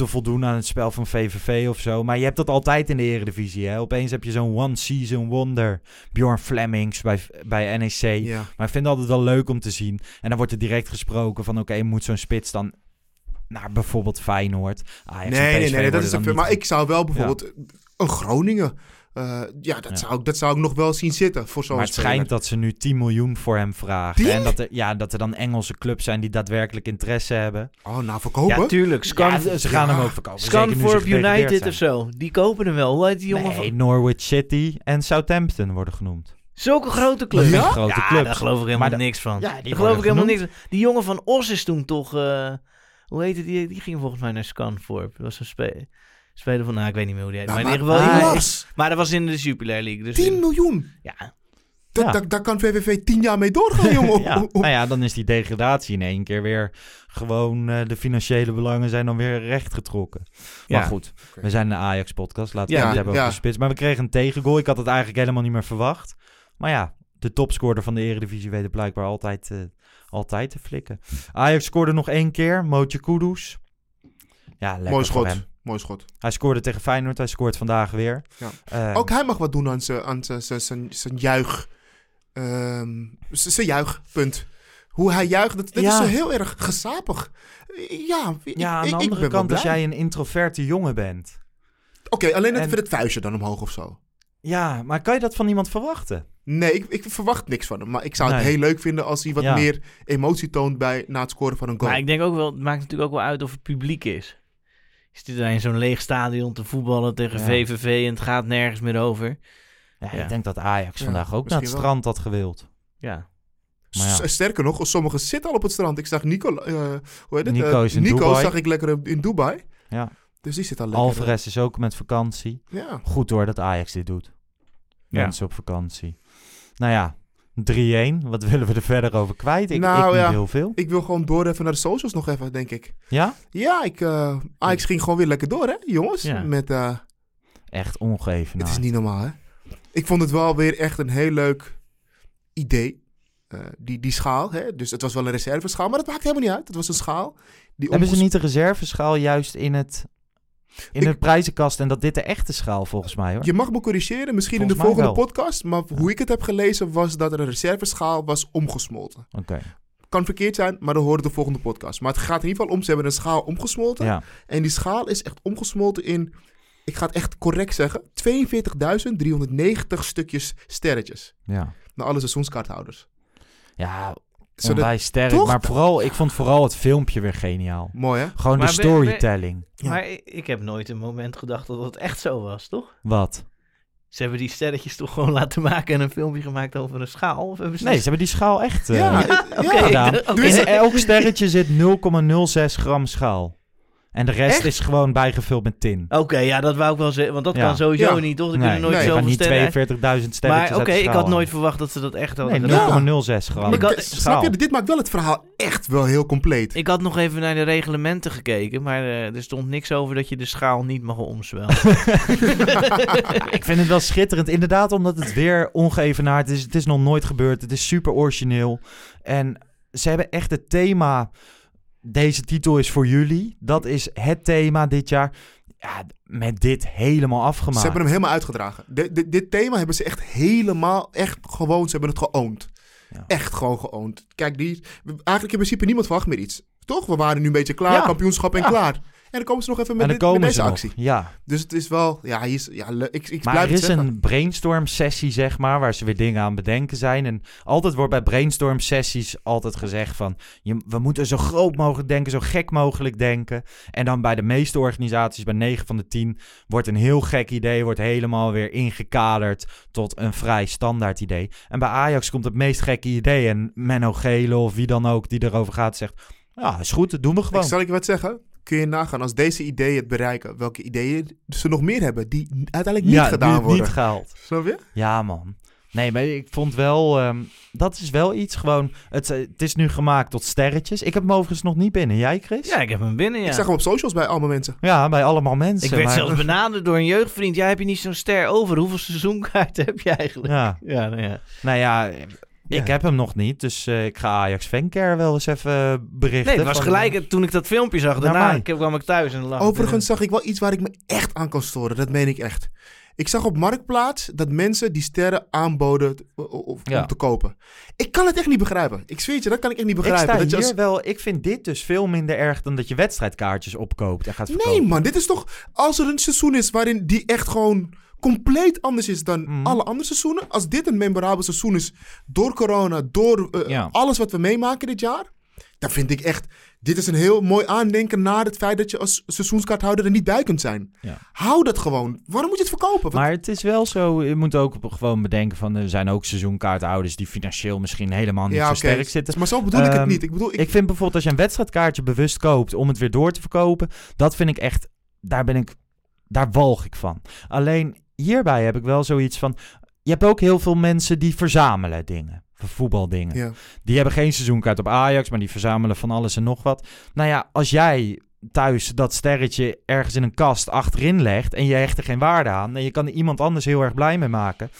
B: te voldoen aan het spel van VVV of zo. Maar je hebt dat altijd in de Eredivisie. Hè? Opeens heb je zo'n one-season wonder. Bjorn Flemings bij, bij NEC.
C: Ja.
B: Maar ik vind het altijd wel leuk om te zien. En dan wordt er direct gesproken van... oké, moet zo'n spits dan naar bijvoorbeeld Feyenoord? En
C: Nee, nee,
B: PSV
C: nee, dat is
B: niet
C: maar ik zou wel bijvoorbeeld een Groningen. Eh, ja, dat,
B: Ja.
C: Zou, ik- dat zou ik nog wel zien zitten voor zo'n
B: Maar het
C: speler.
B: schijnt dat ze nu 10 miljoen voor hem vragen.
C: 10?
B: En dat er, ja, dat er dan Engelse clubs zijn die daadwerkelijk interesse hebben.
C: Oh, nou verkopen?
A: Ja, tuurlijk. Scan,
B: Ja, ze gaan
C: ja.
B: hem ook verkopen. gedegradeerd
A: United
B: zijn.
A: of zo. Die kopen hem wel. Hoe heet die jongen
B: Nee,
A: van...
B: Norwich City en Southampton worden genoemd.
A: Zulke grote clubs.
B: Ja? Grote
A: ja,
B: clubs.
A: daar geloof ik helemaal
B: Maar
A: niks van.
B: Ja, die
A: daar geloof ik helemaal niks van. Die jongen van Os is toen toch... eh, hoe heette die? Die ging volgens mij naar Scanforp. Dat was een spe speler van... Nou, ik weet niet meer hoe die heet.
C: Nou,
A: maar in ieder geval... Maar dat was in de Jupiler League. Dus
C: 10 miljoen.
A: Ja,
C: Dat,
B: Ja.
C: daar kan VVV 10 jaar mee doorgaan, jongen.
B: Ja, nou ja, dan is die degradatie in één keer weer gewoon... eh, de financiële belangen zijn dan weer rechtgetrokken. Maar goed, we zijn een Ajax-podcast. Laten we
C: Ja,
B: het hebben over de spits. Maar we kregen een tegengoal. Ik had het eigenlijk helemaal niet meer verwacht. Maar ja, de topscorer van de Eredivisie weet het blijkbaar altijd, eh, altijd te flikken. Ajax scoorde nog één keer. Mootje Kudus. Ja, lekker
C: Mooi schot. Mooi schot.
B: Hij scoorde tegen Feyenoord. Hij scoort vandaag weer.
C: Ja.
B: Eh,
C: Ook hij mag wat doen aan zijn- aan zijn- zijn- zijn zijn juich. ehm, zijn juichpunt. Hoe hij juicht, dat, dat
B: Ja.
C: is zo heel erg gezapig. Ja, ik-
B: ja, aan de
C: ik
B: andere
C: ben
B: kant, als jij een introverte jongen bent...
C: Oké, alleen
B: En-
C: even het vuistje dan omhoog of zo.
B: Ja, maar kan je dat van iemand verwachten?
C: Nee, ik, ik verwacht niks van hem. Maar ik zou het
B: Nee.
C: heel leuk vinden als hij wat
B: Ja.
C: meer emotie toont bij, na het scoren van een goal.
A: maar ik denk ook wel... Het maakt natuurlijk ook wel uit of het publiek is. Je zit daar in zo'n leeg stadion te voetballen tegen
B: Ja.
A: VVV en het gaat nergens meer over.
B: Ja,
A: Ja.
B: Ik denk dat Ajax
C: Ja,
B: vandaag ook naar het
C: wel.
B: strand had gewild.
A: Ja.
B: Maar ja.
C: S- Sterker nog, sommigen zitten al op het strand. Ik zag Nico, eh, hoe heet het?
B: Nico
C: Eh,
B: is in
C: Nico
B: Dubai.
C: zag ik lekker in Dubai.
B: Ja.
C: Dus die zit al lekker.
B: Alvarez is ook met vakantie.
C: Ja.
B: Goed hoor dat Ajax dit doet.
A: Ja.
B: Mensen op vakantie. Nou ja, 3-1. Wat willen we er verder over kwijt? Ik,
C: Nou
B: ik niet
C: ja.
B: heel veel.
C: Ik wil gewoon door even naar de socials nog even, denk ik.
B: Ja?
C: Ja, ik, eh Ajax ging gewoon weer lekker door, hè, jongens?
A: Ja.
C: Met, eh,
B: Echt ongeven.
C: Het is niet normaal, hè? Ik vond het wel weer echt een heel leuk idee. Eh, die, die schaal, hè? Dus het was wel een reserveschaal, maar dat maakt helemaal niet uit. Het was een schaal. Die
B: Hebben ze niet de reserveschaal juist in het... In
C: Ik-
B: de prijzenkast en dat dit de echte schaal volgens mij hoor.
C: Je mag me corrigeren, misschien
B: Volgens
C: in de volgende
B: wel.
C: podcast. Maar hoe ik het heb gelezen was dat er een reserveschaal was omgesmolten.
B: Oké,
C: Kan verkeerd zijn, maar dan horen de volgende podcast. Maar het gaat in ieder geval om, ze hebben een schaal omgesmolten.
B: ja.
C: En die schaal is echt omgesmolten in, ik ga het echt correct zeggen, 42.390 stukjes sterretjes.
B: Ja,
C: Naar alle seizoenskaarthouders.
B: ja
C: Zodat-
B: onwijs sterk.
C: Toch?
B: Maar vooral, ik vond vooral het filmpje weer geniaal.
C: Mooi hè?
B: Gewoon
A: Maar
B: de
A: ben- ben-
B: storytelling.
C: Ja.
A: Maar ik, heb nooit een moment gedacht dat het echt zo was, toch?
B: Wat?
A: Ze hebben die sterretjes toch gewoon laten maken en een filmpje gemaakt over een schaal? Of hebben ze
B: Nee, ze hebben die schaal echt eh,
C: Ja,
B: gedaan. elk sterretje zit 0,06 gram schaal. En de rest
C: Echt?
B: is gewoon bijgevuld met tin.
A: Oké, ja, dat wou ik wel zeggen. Want dat
B: Ja.
A: kan sowieso
C: Ja.
A: niet, toch? Er
B: nee,
A: kunnen nooit
C: nee,
A: zoveel
B: niet
A: sterren...
B: 42.000 sterretjes
A: Maar oké, ik had nooit verwacht dat ze dat echt hadden
B: Nee,
A: gedaan.
B: 0,06 gram.
A: Ik had-
C: snap je, dit maakt wel het verhaal echt wel heel compleet.
A: Ik had nog even naar de reglementen gekeken, maar eh, er stond niks over dat je de schaal niet mag omzwellen.
B: Ik vind het wel schitterend. Inderdaad, omdat het weer ongeëvenaard is. Het is nog nooit gebeurd. Het is super origineel. En ze hebben echt het thema... Deze titel is voor jullie. Dat is het thema dit jaar. Ja, met dit helemaal afgemaakt.
C: Ze hebben hem helemaal uitgedragen. De- de- dit thema hebben ze echt helemaal, echt gewoon, ze hebben het geowned.
B: Ja.
C: Echt gewoon geowned. Kijk, die, eigenlijk in principe niemand verwacht meer iets. Toch? We waren nu een beetje klaar,
B: Ja.
C: kampioenschap en
B: Ja.
C: klaar. En dan komen ze nog even
B: En
C: met, dit, met deze
B: nog.
C: actie.
B: Ja,
C: Dus het is wel, ja, hier is, ja ik, ik
B: maar
C: blijf
B: er
C: het
B: is
C: zeggen.
B: een brainstorm sessie, zeg maar, waar ze weer dingen aan bedenken zijn. En altijd wordt bij brainstorm sessies altijd gezegd van, je, we moeten zo groot mogelijk denken, zo gek mogelijk denken. En dan bij de meeste organisaties, bij 9 van de 10, wordt een heel gek idee, wordt helemaal weer ingekaderd tot een vrij standaard idee. En bij Ajax komt het meest gekke idee en Menno Gele of wie dan ook die erover gaat zegt, ja, is goed, dat doen we gewoon.
C: Ik zal ik je wat zeggen. Kun je nagaan als deze ideeën het bereiken, welke ideeën ze nog meer hebben die uiteindelijk niet
B: ja,
C: gedaan
B: die het
C: worden.
B: niet gehaald.
C: Snap je?
B: Ja, man. Nee, maar ik vond wel... ehm, dat is wel iets gewoon... Het, eh, het is nu gemaakt tot sterretjes. Ik heb hem overigens nog niet binnen. Jij, Chris?
A: Ja, ik heb hem binnen, ja.
C: Ik zag hem op socials bij allemaal mensen.
B: Ja, bij allemaal mensen.
A: Ik werd
B: maar-
A: zelfs benaderd door een jeugdvriend. Jij heb je niet zo'n ster over. Hoeveel seizoenkaarten heb je eigenlijk?
B: Ja,
A: Ja, nou ja.
B: nou ja... Ik heb hem nog niet, dus eh, ik ga Ajax Fancare wel eens even berichten.
A: Nee, het was gelijk toen ik dat filmpje zag. Daarna
B: mij.
A: kwam ik thuis en lag
C: Overigens zag ik wel iets waar ik me echt aan kan storen. Dat meen ik echt. Ik zag op Marktplaats dat mensen die sterren aanboden
B: Ja.
C: om te kopen. Ik kan het echt niet begrijpen. Ik zweer je, dat kan ik echt niet
B: Ik
C: begrijpen.
B: sta
C: dat je
B: hier
C: als-
B: wel... Ik vind dit dus veel minder erg dan dat je wedstrijdkaartjes opkoopt en gaat verkopen.
C: Nee man, dit is toch... Als er een seizoen is waarin die echt gewoon compleet anders is dan
B: Mhm.
C: alle andere seizoenen. Als dit een memorabel seizoen is door corona, door eh,
B: Ja.
C: alles wat we meemaken dit jaar. Dan vind ik echt... Dit is een heel mooi aandenken naar het feit dat je als seizoenskaarthouder er niet bij kunt zijn.
B: Ja.
C: Hou dat gewoon. Waarom moet je het verkopen?
B: Maar het is wel zo, je moet ook gewoon bedenken van er zijn ook seizoenkaarthouders die financieel misschien helemaal niet zo sterk zitten.
C: Maar zo bedoel ik het
B: Ehm,
C: niet. Ik bedoel, ik,
B: Ik vind bijvoorbeeld als je een wedstrijdkaartje bewust koopt om het weer door te verkopen, dat vind ik echt, daar ben ik, daar walg ik van. Alleen hierbij heb ik wel zoiets van, je hebt ook heel veel mensen die verzamelen dingen, voetbaldingen.
C: ja.
B: Die hebben geen seizoenkaart op Ajax, maar die verzamelen van alles en nog wat. Nou ja, als jij thuis dat sterretje ergens in een kast achterin legt en je hecht er geen waarde aan en je kan er iemand anders heel erg blij mee maken.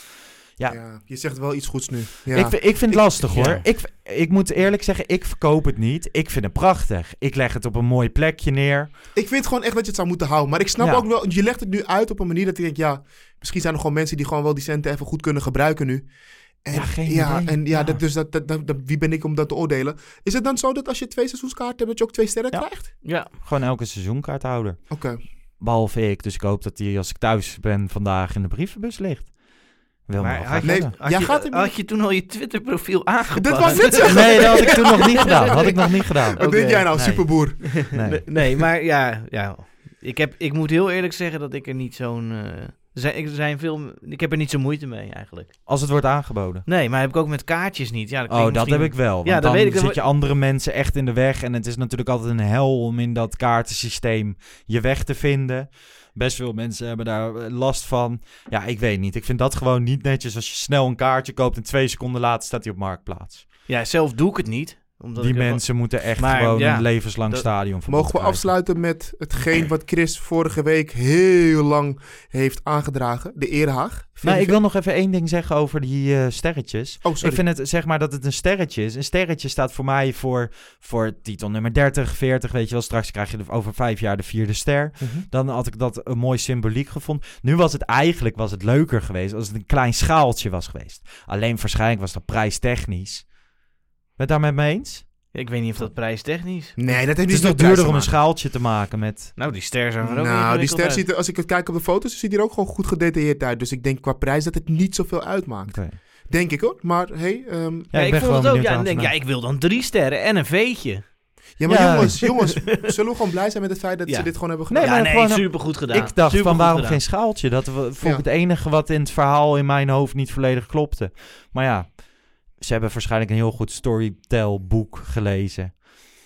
B: Ja.
C: Ja, je zegt wel iets goeds nu. Ja.
B: Ik, vind- ik vind het
C: Ik-
B: lastig hoor.
A: ja.
B: Ik, ik moet eerlijk zeggen, ik verkoop het niet. Ik vind het prachtig. Ik leg het op een mooi plekje neer.
C: Ik vind gewoon echt dat je het zou moeten houden. Maar ik snap ook wel, je legt het nu uit op een manier dat ik denk, ja, misschien zijn er gewoon mensen die gewoon wel die centen even goed kunnen gebruiken nu. En,
B: Ja, geen
C: ja,
B: idee.
C: En ja,
B: Ja.
C: Dat, dus dat, dat, dat- dat- wie ben ik om dat te oordelen? Is het dan zo dat als je twee seizoenskaarten hebt, dat je ook twee sterren
B: Ja.
C: krijgt?
A: Ja.
B: Gewoon elke seizoenkaarthouder.
C: Oké.
B: Behalve ik. Dus ik hoop dat die als ik thuis ben vandaag in de brievenbus ligt. Wil
A: Maar had
C: Nee.
A: Had,
C: Jij
A: je,
C: gaat hem-
A: had je toen al je Twitter-profiel aangepast?
C: Dit was het zeggen.
B: Nee, dat had ik toen nog niet gedaan. Had ik nog niet gedaan.
C: Wat denk jij nou,
B: nee.
C: superboer?
B: Nee.
A: Nee, nee, maar ja, ja. Ik, heb, ik moet heel eerlijk zeggen dat ik er niet zo'n... eh, er zijn, er zijn veel, ik heb er niet zo moeite mee eigenlijk.
B: Als het wordt aangeboden.
A: Nee, maar heb ik ook met kaartjes niet. Ja,
B: Oh, dat
A: misschien-
B: heb ik wel. Want
A: Ja, dat
B: dan
A: weet ik.
B: zit je andere mensen echt in de weg. En het is natuurlijk altijd een hel om in dat kaartensysteem je weg te vinden. Best veel mensen hebben daar eh, last van. Ja, ik weet niet. Ik vind dat gewoon niet netjes als je snel een kaartje koopt en twee seconden later staat hij op Marktplaats.
A: Ja, zelf doe ik het niet. Omdat
B: Die
A: ik
B: mensen moeten echt
A: Maar,
B: gewoon
A: ja,
B: een levenslang
A: dat-
B: stadion
C: Mogen we afsluiten met hetgeen wat Chris vorige week heel lang heeft aangedragen? De Erehaag.
B: Nou, ik wil nog even één ding zeggen over die eh, sterretjes.
C: Oh, sorry.
B: Ik vind het, zeg maar, dat het een sterretje is. Een sterretje staat voor mij voor, voor titel nummer 30, 40. Weet je wel, straks krijg je de- over vijf jaar de vierde ster.
C: Mhm.
B: Dan had ik dat een mooi symboliek gevonden. Nu was het eigenlijk was het leuker geweest als het een klein schaaltje was geweest. Alleen waarschijnlijk was dat prijstechnisch. Ben je het daar met me eens?
A: Ik weet niet of dat prijstechnisch...
C: Nee, dat heeft
B: Het
C: niet
B: is
C: met
B: nog
C: prijs
B: duurder
C: te
B: om een
C: maken.
B: schaaltje te maken met...
A: Nou, die ster zijn er ook
C: Nou, die
A: ingewikkeld
C: ster
A: uit.
C: ziet er, als ik het kijk op de foto's, ziet hij er ook gewoon goed gedetailleerd uit. Dus ik denk qua prijs dat het niet zoveel uitmaakt.
B: Oké.
C: Denk ik hoor. Maar hey, ehm,
A: Ja,
B: Ja,
A: ik,
B: ben
A: vond het
B: gewoon
A: ook. Ja, en denk, ja, ik wil dan drie sterren en een veetje.
C: ja, maar
B: Ja.
C: jongens, jongens, zullen we gewoon blij zijn met het feit dat
A: Ja.
C: ze dit gewoon hebben
B: Nee,
C: gedaan?
A: ja,
B: maar
A: nee,
B: gewoon een-
A: supergoed gedaan.
B: Ik dacht
A: Supergoed
B: van waarom
A: gedaan.
B: geen schaaltje? Dat we- vond ik
C: Ja.
B: het enige wat in het verhaal in mijn hoofd niet volledig klopte. Maar ja, ze hebben waarschijnlijk een heel goed storytelboek gelezen.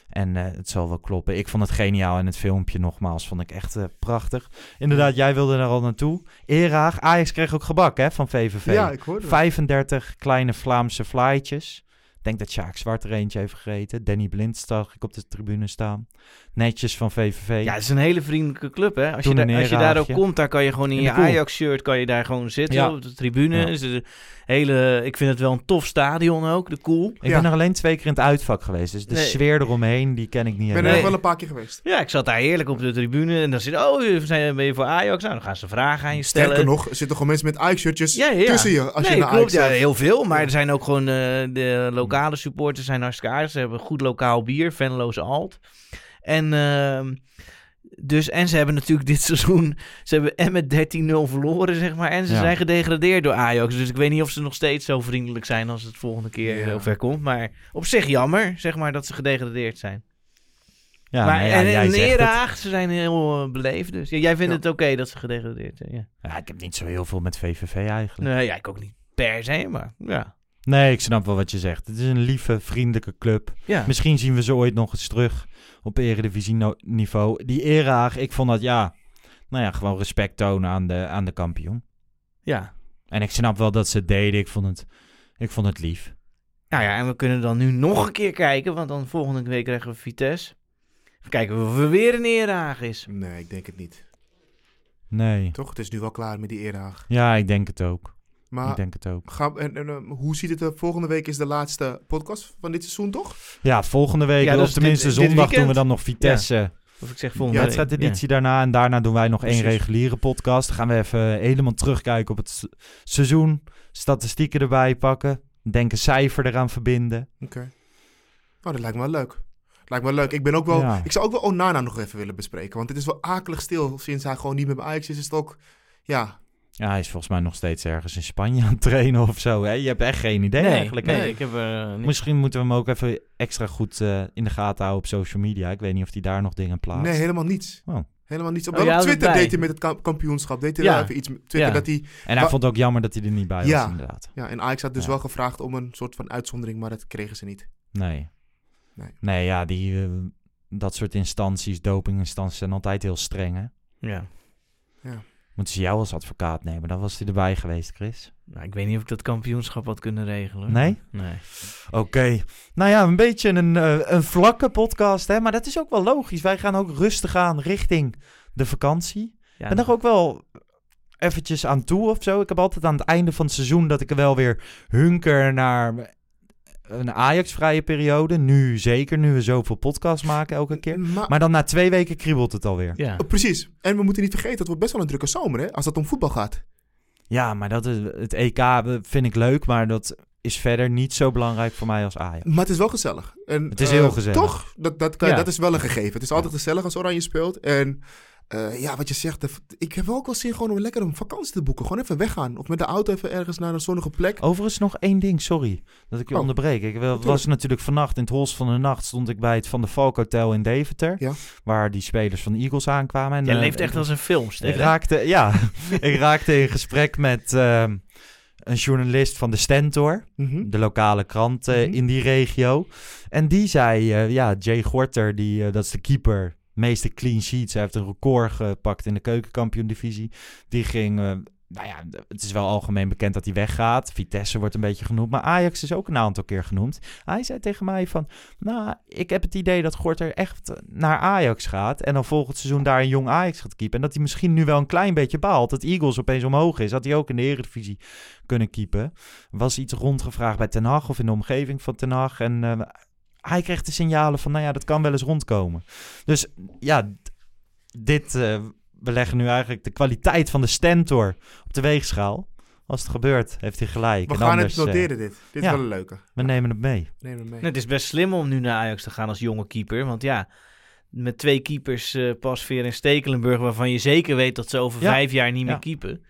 B: En eh, het zal wel kloppen. Ik vond het geniaal en het filmpje nogmaals vond ik echt eh, prachtig. Inderdaad, jij wilde er al naartoe. Eraag, Ajax kreeg ook gebak hè, van VVV.
C: Ja, ik hoorde het.
B: 35 kleine Vlaamse flytjes. Ik denk dat Sjaak Zwart er eentje heeft gegeten. Danny Blind zag ik op de tribune staan. Netjes van VVV.
A: Ja, het is een hele vriendelijke club, hè. Als, je,
B: Toen
A: als je daar ook komt, daar kan je gewoon in,
B: In
A: je. Ajax-shirt kan je daar gewoon zitten
B: Ja.
A: op de tribune.
B: Ja.
A: Dus een hele, ik vind het wel een tof stadion ook, de cool.
B: Ik
C: Ja.
B: ben er alleen twee keer in het uitvak geweest. Dus de
A: Nee.
B: sfeer eromheen, die ken ik niet
C: Ik ben er wel een paar keer geweest.
A: Ja, ik zat daar heerlijk op de tribune en dan zit oh, zijn- ben je voor Ajax? Nou, dan gaan ze vragen aan je stellen.
C: Sterker nog, er zitten gewoon mensen met Ajax-shirtjes
A: Ja, ja.
C: tussen je als
A: nee,
C: je naar
A: klopt.
C: Ajax
A: Ja, heel veel. Maar er zijn ook gewoon eh, de lokale lokale supporters zijn hartstikke aardig. Ze hebben goed lokaal bier, Venloze Alt. En, ehm, dus, en ze hebben natuurlijk dit seizoen... Ze hebben en met 13-0 verloren, zeg maar. En ze
B: Ja.
A: zijn gedegradeerd door Ajax. Dus ik weet niet of ze nog steeds zo vriendelijk zijn... als het volgende keer
C: Ja.
A: ja. ver komt. Maar op zich jammer, zeg maar, dat ze gedegradeerd zijn.
B: Ja,
A: maar
B: nou ja,
A: en in ze zijn heel eh, beleefd. Dus ja, jij vindt
C: Ja.
A: het oké dat ze gedegradeerd zijn, ja.
B: Ja, ik heb niet zo heel veel met VVV eigenlijk.
A: Nee, ja, ik ook niet per se, maar ja.
B: Nee, ik snap wel wat je zegt. Het is een lieve, vriendelijke club.
A: ja.
B: Misschien zien we ze ooit nog eens terug op eredivisie-niveau. Die Eraag, ik vond dat ja, nou ja, gewoon respect tonen aan de, aan de kampioen.
A: Ja.
B: En ik snap wel dat ze het deden. Ik vond het, ik vond het lief.
A: Nou ja, en we kunnen dan nu nog een keer kijken, want dan volgende week krijgen we Vitesse. Even kijken of er weer een Eraag is.
C: Nee, ik denk het niet.
B: Nee.
C: Toch? Het is nu wel klaar met die Eerhaag.
B: Ja, ik denk het ook.
C: Maar
B: ik denk het ook.
C: gaan, en, en, eh, hoe ziet het er? Volgende week is de laatste podcast van dit seizoen, toch?
B: Ja, volgende week,
A: Ja,
B: of tenminste
A: dit- dit
B: zondag, doen we dan nog Vitesse.
A: Of ik zeg
C: Ja,
A: volgende week.
B: wedstrijdeditie daarna. En daarna doen wij nog één reguliere podcast. Dan gaan we even helemaal terugkijken op het se- seizoen. Statistieken erbij pakken. Denk een cijfer eraan verbinden.
C: Oké. Nou, dat lijkt me wel leuk. Lijkt me leuk. Ik ben ook wel...
B: Ja.
C: Ik zou ook wel Onana nog even willen bespreken. Want het is wel akelig stil. Sinds hij gewoon niet meer bij Ajax is, is het ook... Ja,
B: Ja, hij is volgens mij nog steeds ergens in Spanje aan het trainen of zo. Hè? Je hebt echt geen idee
A: Nee,
B: eigenlijk.
A: nee, ik heb er niet.
B: Misschien moeten we hem ook even extra goed eh, in de gaten houden op social media. Ik weet niet of hij daar nog dingen plaatst.
C: nee, helemaal niets.
B: Oh.
C: Helemaal niets. Op,
A: Oh,
C: op
A: het
C: Twitter deed hij met het kamp- kampioenschap. Deed hij
A: Ja.
C: even iets met Twitter.
A: Ja.
C: Dat hij,
B: En hij vond het ook jammer dat hij er niet bij
C: Ja.
B: was, inderdaad.
C: ja, en Ajax had dus
B: Ja.
C: wel gevraagd om een soort van uitzondering, maar dat kregen ze niet.
B: Nee.
C: Nee.
B: Nee, ja, die, eh, dat soort instanties, dopinginstanties, zijn altijd heel streng, hè?
A: Ja.
B: Moeten ze jou als advocaat nemen? Dan was hij erbij geweest, Chris.
A: Nou, ik weet niet of ik dat kampioenschap had kunnen regelen.
B: Nee?
A: Nee.
B: Oké. Nou ja, een beetje een, eh, een vlakke podcast, hè? Maar dat is ook wel logisch. Wij gaan ook rustig aan richting de vakantie.
A: Ja,
B: ben er ook wel eventjes aan toe of zo. Ik heb altijd aan het einde van het seizoen dat ik er wel weer hunker naar een Ajax-vrije periode. Nu zeker, nu we zoveel podcasts maken elke keer.
C: Maar,
B: Maar dan na twee weken kriebelt het alweer.
A: Ja.
C: Oh, precies. En we moeten niet vergeten, het wordt best wel een drukke zomer, hè? Als het om voetbal gaat.
B: Ja, maar dat is, het EK vind ik leuk, maar dat is verder niet zo belangrijk voor mij als Ajax.
C: Maar het is wel gezellig. En,
B: Het is
C: eh,
B: heel gezellig.
C: Toch? Dat, dat, kan,
B: Ja.
C: dat is wel een gegeven. Het is altijd gezellig als Oranje speelt. En eh, ja, wat je zegt, ik heb wel ook wel zin gewoon om lekker een vakantie te boeken. Gewoon even weggaan. Of met de auto even ergens naar een zonnige plek.
B: Overigens nog één ding, sorry dat ik je
C: Oh,
B: onderbreek. Ik wel- was natuurlijk vannacht in het Hols van de Nacht stond ik bij het Van de Valk Hotel in Deventer.
C: Ja.
B: Waar die spelers van de Eagles aankwamen. En,
A: Jij
B: eh,
A: leeft echt als een filmster.
B: Ik
A: hè?
B: raakte, ja, ik raakte in gesprek met ehm, een journalist van de Stentor,
C: Mhm.
B: de lokale krant
C: Mhm.
B: in die regio. En die zei, eh, ja, Jay Gorter, die, dat is de keeper, meeste clean sheets. Hij heeft een record gepakt in de keukenkampioen-divisie. Die ging, eh, nou ja, het is wel algemeen bekend dat hij weggaat. Vitesse wordt een beetje genoemd, maar Ajax is ook een aantal keer genoemd. Hij zei tegen mij van, nou, ik heb het idee dat Gorter echt naar Ajax gaat. En dan volgend seizoen daar een jong Ajax gaat keepen. En dat hij misschien nu wel een klein beetje baalt. Dat Eagles opeens omhoog is. Dat hij ook in de Eredivisie kunnen keepen. Was iets rondgevraagd bij Ten Hag of in de omgeving van Ten Hag. En eh, hij kreeg de signalen van, nou ja, dat kan wel eens rondkomen. Dus ja, dit, eh, we leggen nu eigenlijk de kwaliteit van de Stentor op de weegschaal. Als het gebeurt, heeft hij gelijk.
C: We
B: En
C: gaan
B: anders,
C: het
B: eh,
C: noteren, dit. Dit
B: ja.
C: is wel een leuke.
B: we nemen het mee.
C: We nemen hem mee.
A: Nee, het is best slim om nu naar Ajax te gaan als jonge keeper. Want ja, met twee keepers, eh Pasveer en Stekelenburg, waarvan je zeker weet dat ze over
B: Ja.
A: vijf jaar niet meer keepen.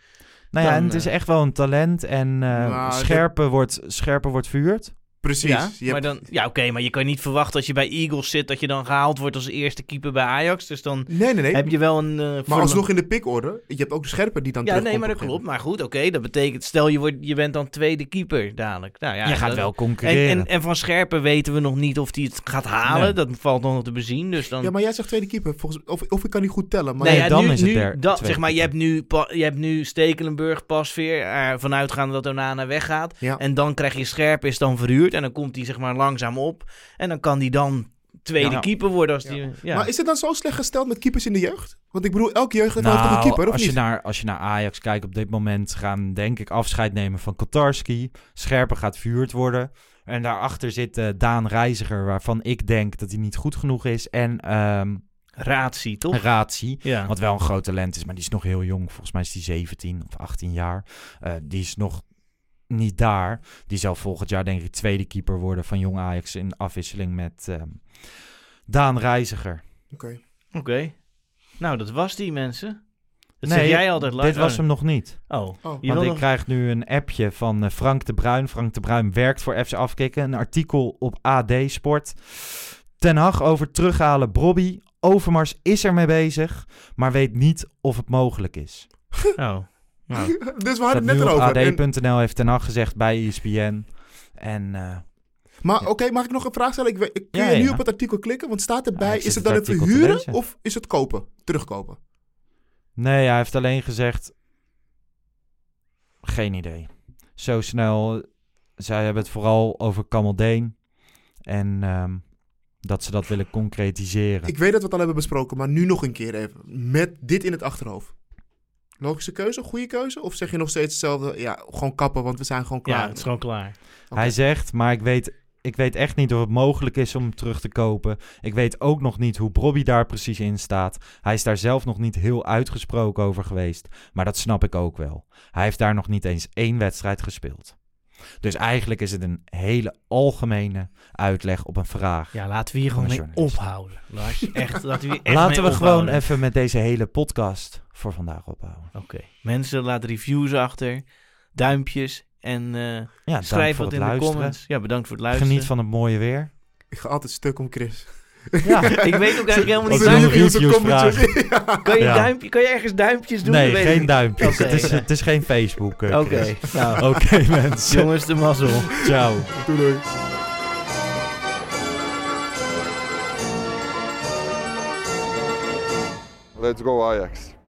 B: Nou ja, en het is echt wel een talent. En eh scherper, wordt, scherper wordt verhuurd.
C: Precies.
A: Ja, maar
C: hebt-
A: dan, ja oké, maar je kan niet verwachten als je bij Eagles zit dat je dan gehaald wordt als eerste keeper bij Ajax. Dus dan
C: Nee, nee, nee.
A: heb je wel een... eh,
C: Maar alsnog in de pikorde. Je hebt ook de scherper die dan
A: Ja, nee,
C: terugkomt
A: maar
C: op
A: dat klopt. Maar goed, oké, dat betekent, stel je, wordt, je bent dan tweede keeper dadelijk. Nou, ja,
B: je gaat
A: dat-
B: wel
A: En,
B: concurreren.
A: en, en van Scherpen weten we nog niet of hij het gaat halen.
B: Nee.
A: Dat valt nog te bezien. Dus dan...
C: Ja, maar jij zegt tweede keeper. Volgens, of, of ik kan niet goed tellen. Maar
B: Nee,
A: ja,
B: dan
A: nu,
B: is het
A: nu,
B: der-
A: dat,
B: tweede
A: zeg maar, je hebt, nu, pa- je hebt nu Stekelenburg, Pasveer, er vanuitgaande dat Onana weggaat.
C: Ja.
A: En dan krijg je Scherp is dan verhuurd en dan komt hij zeg maar langzaam op. En dan kan hij dan tweede
B: Ja.
A: keeper worden als
C: Ja.
A: die... Ja.
C: Maar is het dan zo slecht gesteld met keepers in de jeugd? Want ik bedoel, elke jeugd heeft toch een
B: Nou,
C: keeper, of
B: als,
C: niet?
B: je naar, als je naar Ajax kijkt op dit moment, gaan denk ik afscheid nemen van Kotarski. Scherper gaat verhuurd worden. En daarachter zit eh, Daan Reiziger, waarvan ik denk dat hij niet goed genoeg is. En ehm
A: Ratie, toch?
B: Ratie,
A: Ja.
B: wat wel een groot talent is, maar die is nog heel jong. Volgens mij is hij 17 of 18 jaar. Eh, die is nog niet daar. Die zal volgend jaar denk ik tweede keeper worden van Jong Ajax in afwisseling met ehm, Daan Reiziger.
C: Oké.
A: Oké. Nou, dat was die mensen. Dat
B: Nee,
A: zeg jij altijd live.
B: Dit was
A: Oh.
B: hem nog niet.
A: Oh,
C: Oh.
B: Want ik
A: nog...
B: krijg nu een appje van eh, Frank de Bruin. Frank de Bruin werkt voor FC Afkikken. Een artikel op AD Sport. Ten Hag over terughalen Brobby. Overmars is er mee bezig, maar weet niet of het mogelijk is.
A: Oh.
C: Dus we hadden het net erover.
B: AD.nl heeft Ten Hag gezegd bij ESPN. En eh,
C: maar
B: Ja.
C: oké, mag ik nog een vraag stellen? Ik, kun
B: Ja,
C: je nu op het artikel klikken? Want staat erbij, is het
B: het
C: dan even
B: artikel te
C: huren
B: lezen.
C: of is het kopen? Terugkopen?
B: nee, hij heeft alleen gezegd... Geen idee. Zo snel... Zij hebben het vooral over Kamaldeen. En ehm, dat ze dat willen concretiseren.
C: Ik weet dat we het al hebben besproken, maar nu nog een keer even. Met dit in het achterhoofd. Logische keuze, goede keuze? Of zeg je nog steeds hetzelfde? Ja, gewoon kappen, want we zijn gewoon klaar.
A: ja, het is gewoon klaar.
B: Hij zegt, maar ik weet, ik weet echt niet of het mogelijk is om hem terug te kopen. Ik weet ook nog niet hoe Bobby daar precies in staat. Hij is daar zelf nog niet heel uitgesproken over geweest. Maar dat snap ik ook wel. Hij heeft daar nog niet eens één wedstrijd gespeeld. Dus eigenlijk is het een hele algemene uitleg op een vraag.
A: Ja, laten we hier gewoon mee ophouden. Lars, echt. Laten we echt
B: Laten
A: mee
B: we gewoon even met deze hele podcast voor vandaag ophouden.
A: Oké. Mensen, laat reviews achter. Duimpjes. En eh,
B: Ja,
A: schrijf wat
B: het
A: in de comments. Ja, bedankt voor het luisteren.
B: Geniet van het mooie weer.
C: Ik ga altijd stuk om Chris.
B: Ja,
A: Ik weet ook eigenlijk helemaal niet
B: reviews
C: Ja.
A: Kan je,
B: Ja.
A: duimpje, kan je ergens duimpjes doen?
B: nee,
A: ik
B: geen duimpjes. Het, is, het is geen Facebook. eh,
A: Oké. Nou,
B: Oké, mensen.
A: jongens, de mazzel.
B: Ciao.
C: Doei doei.
D: Let's go Ajax.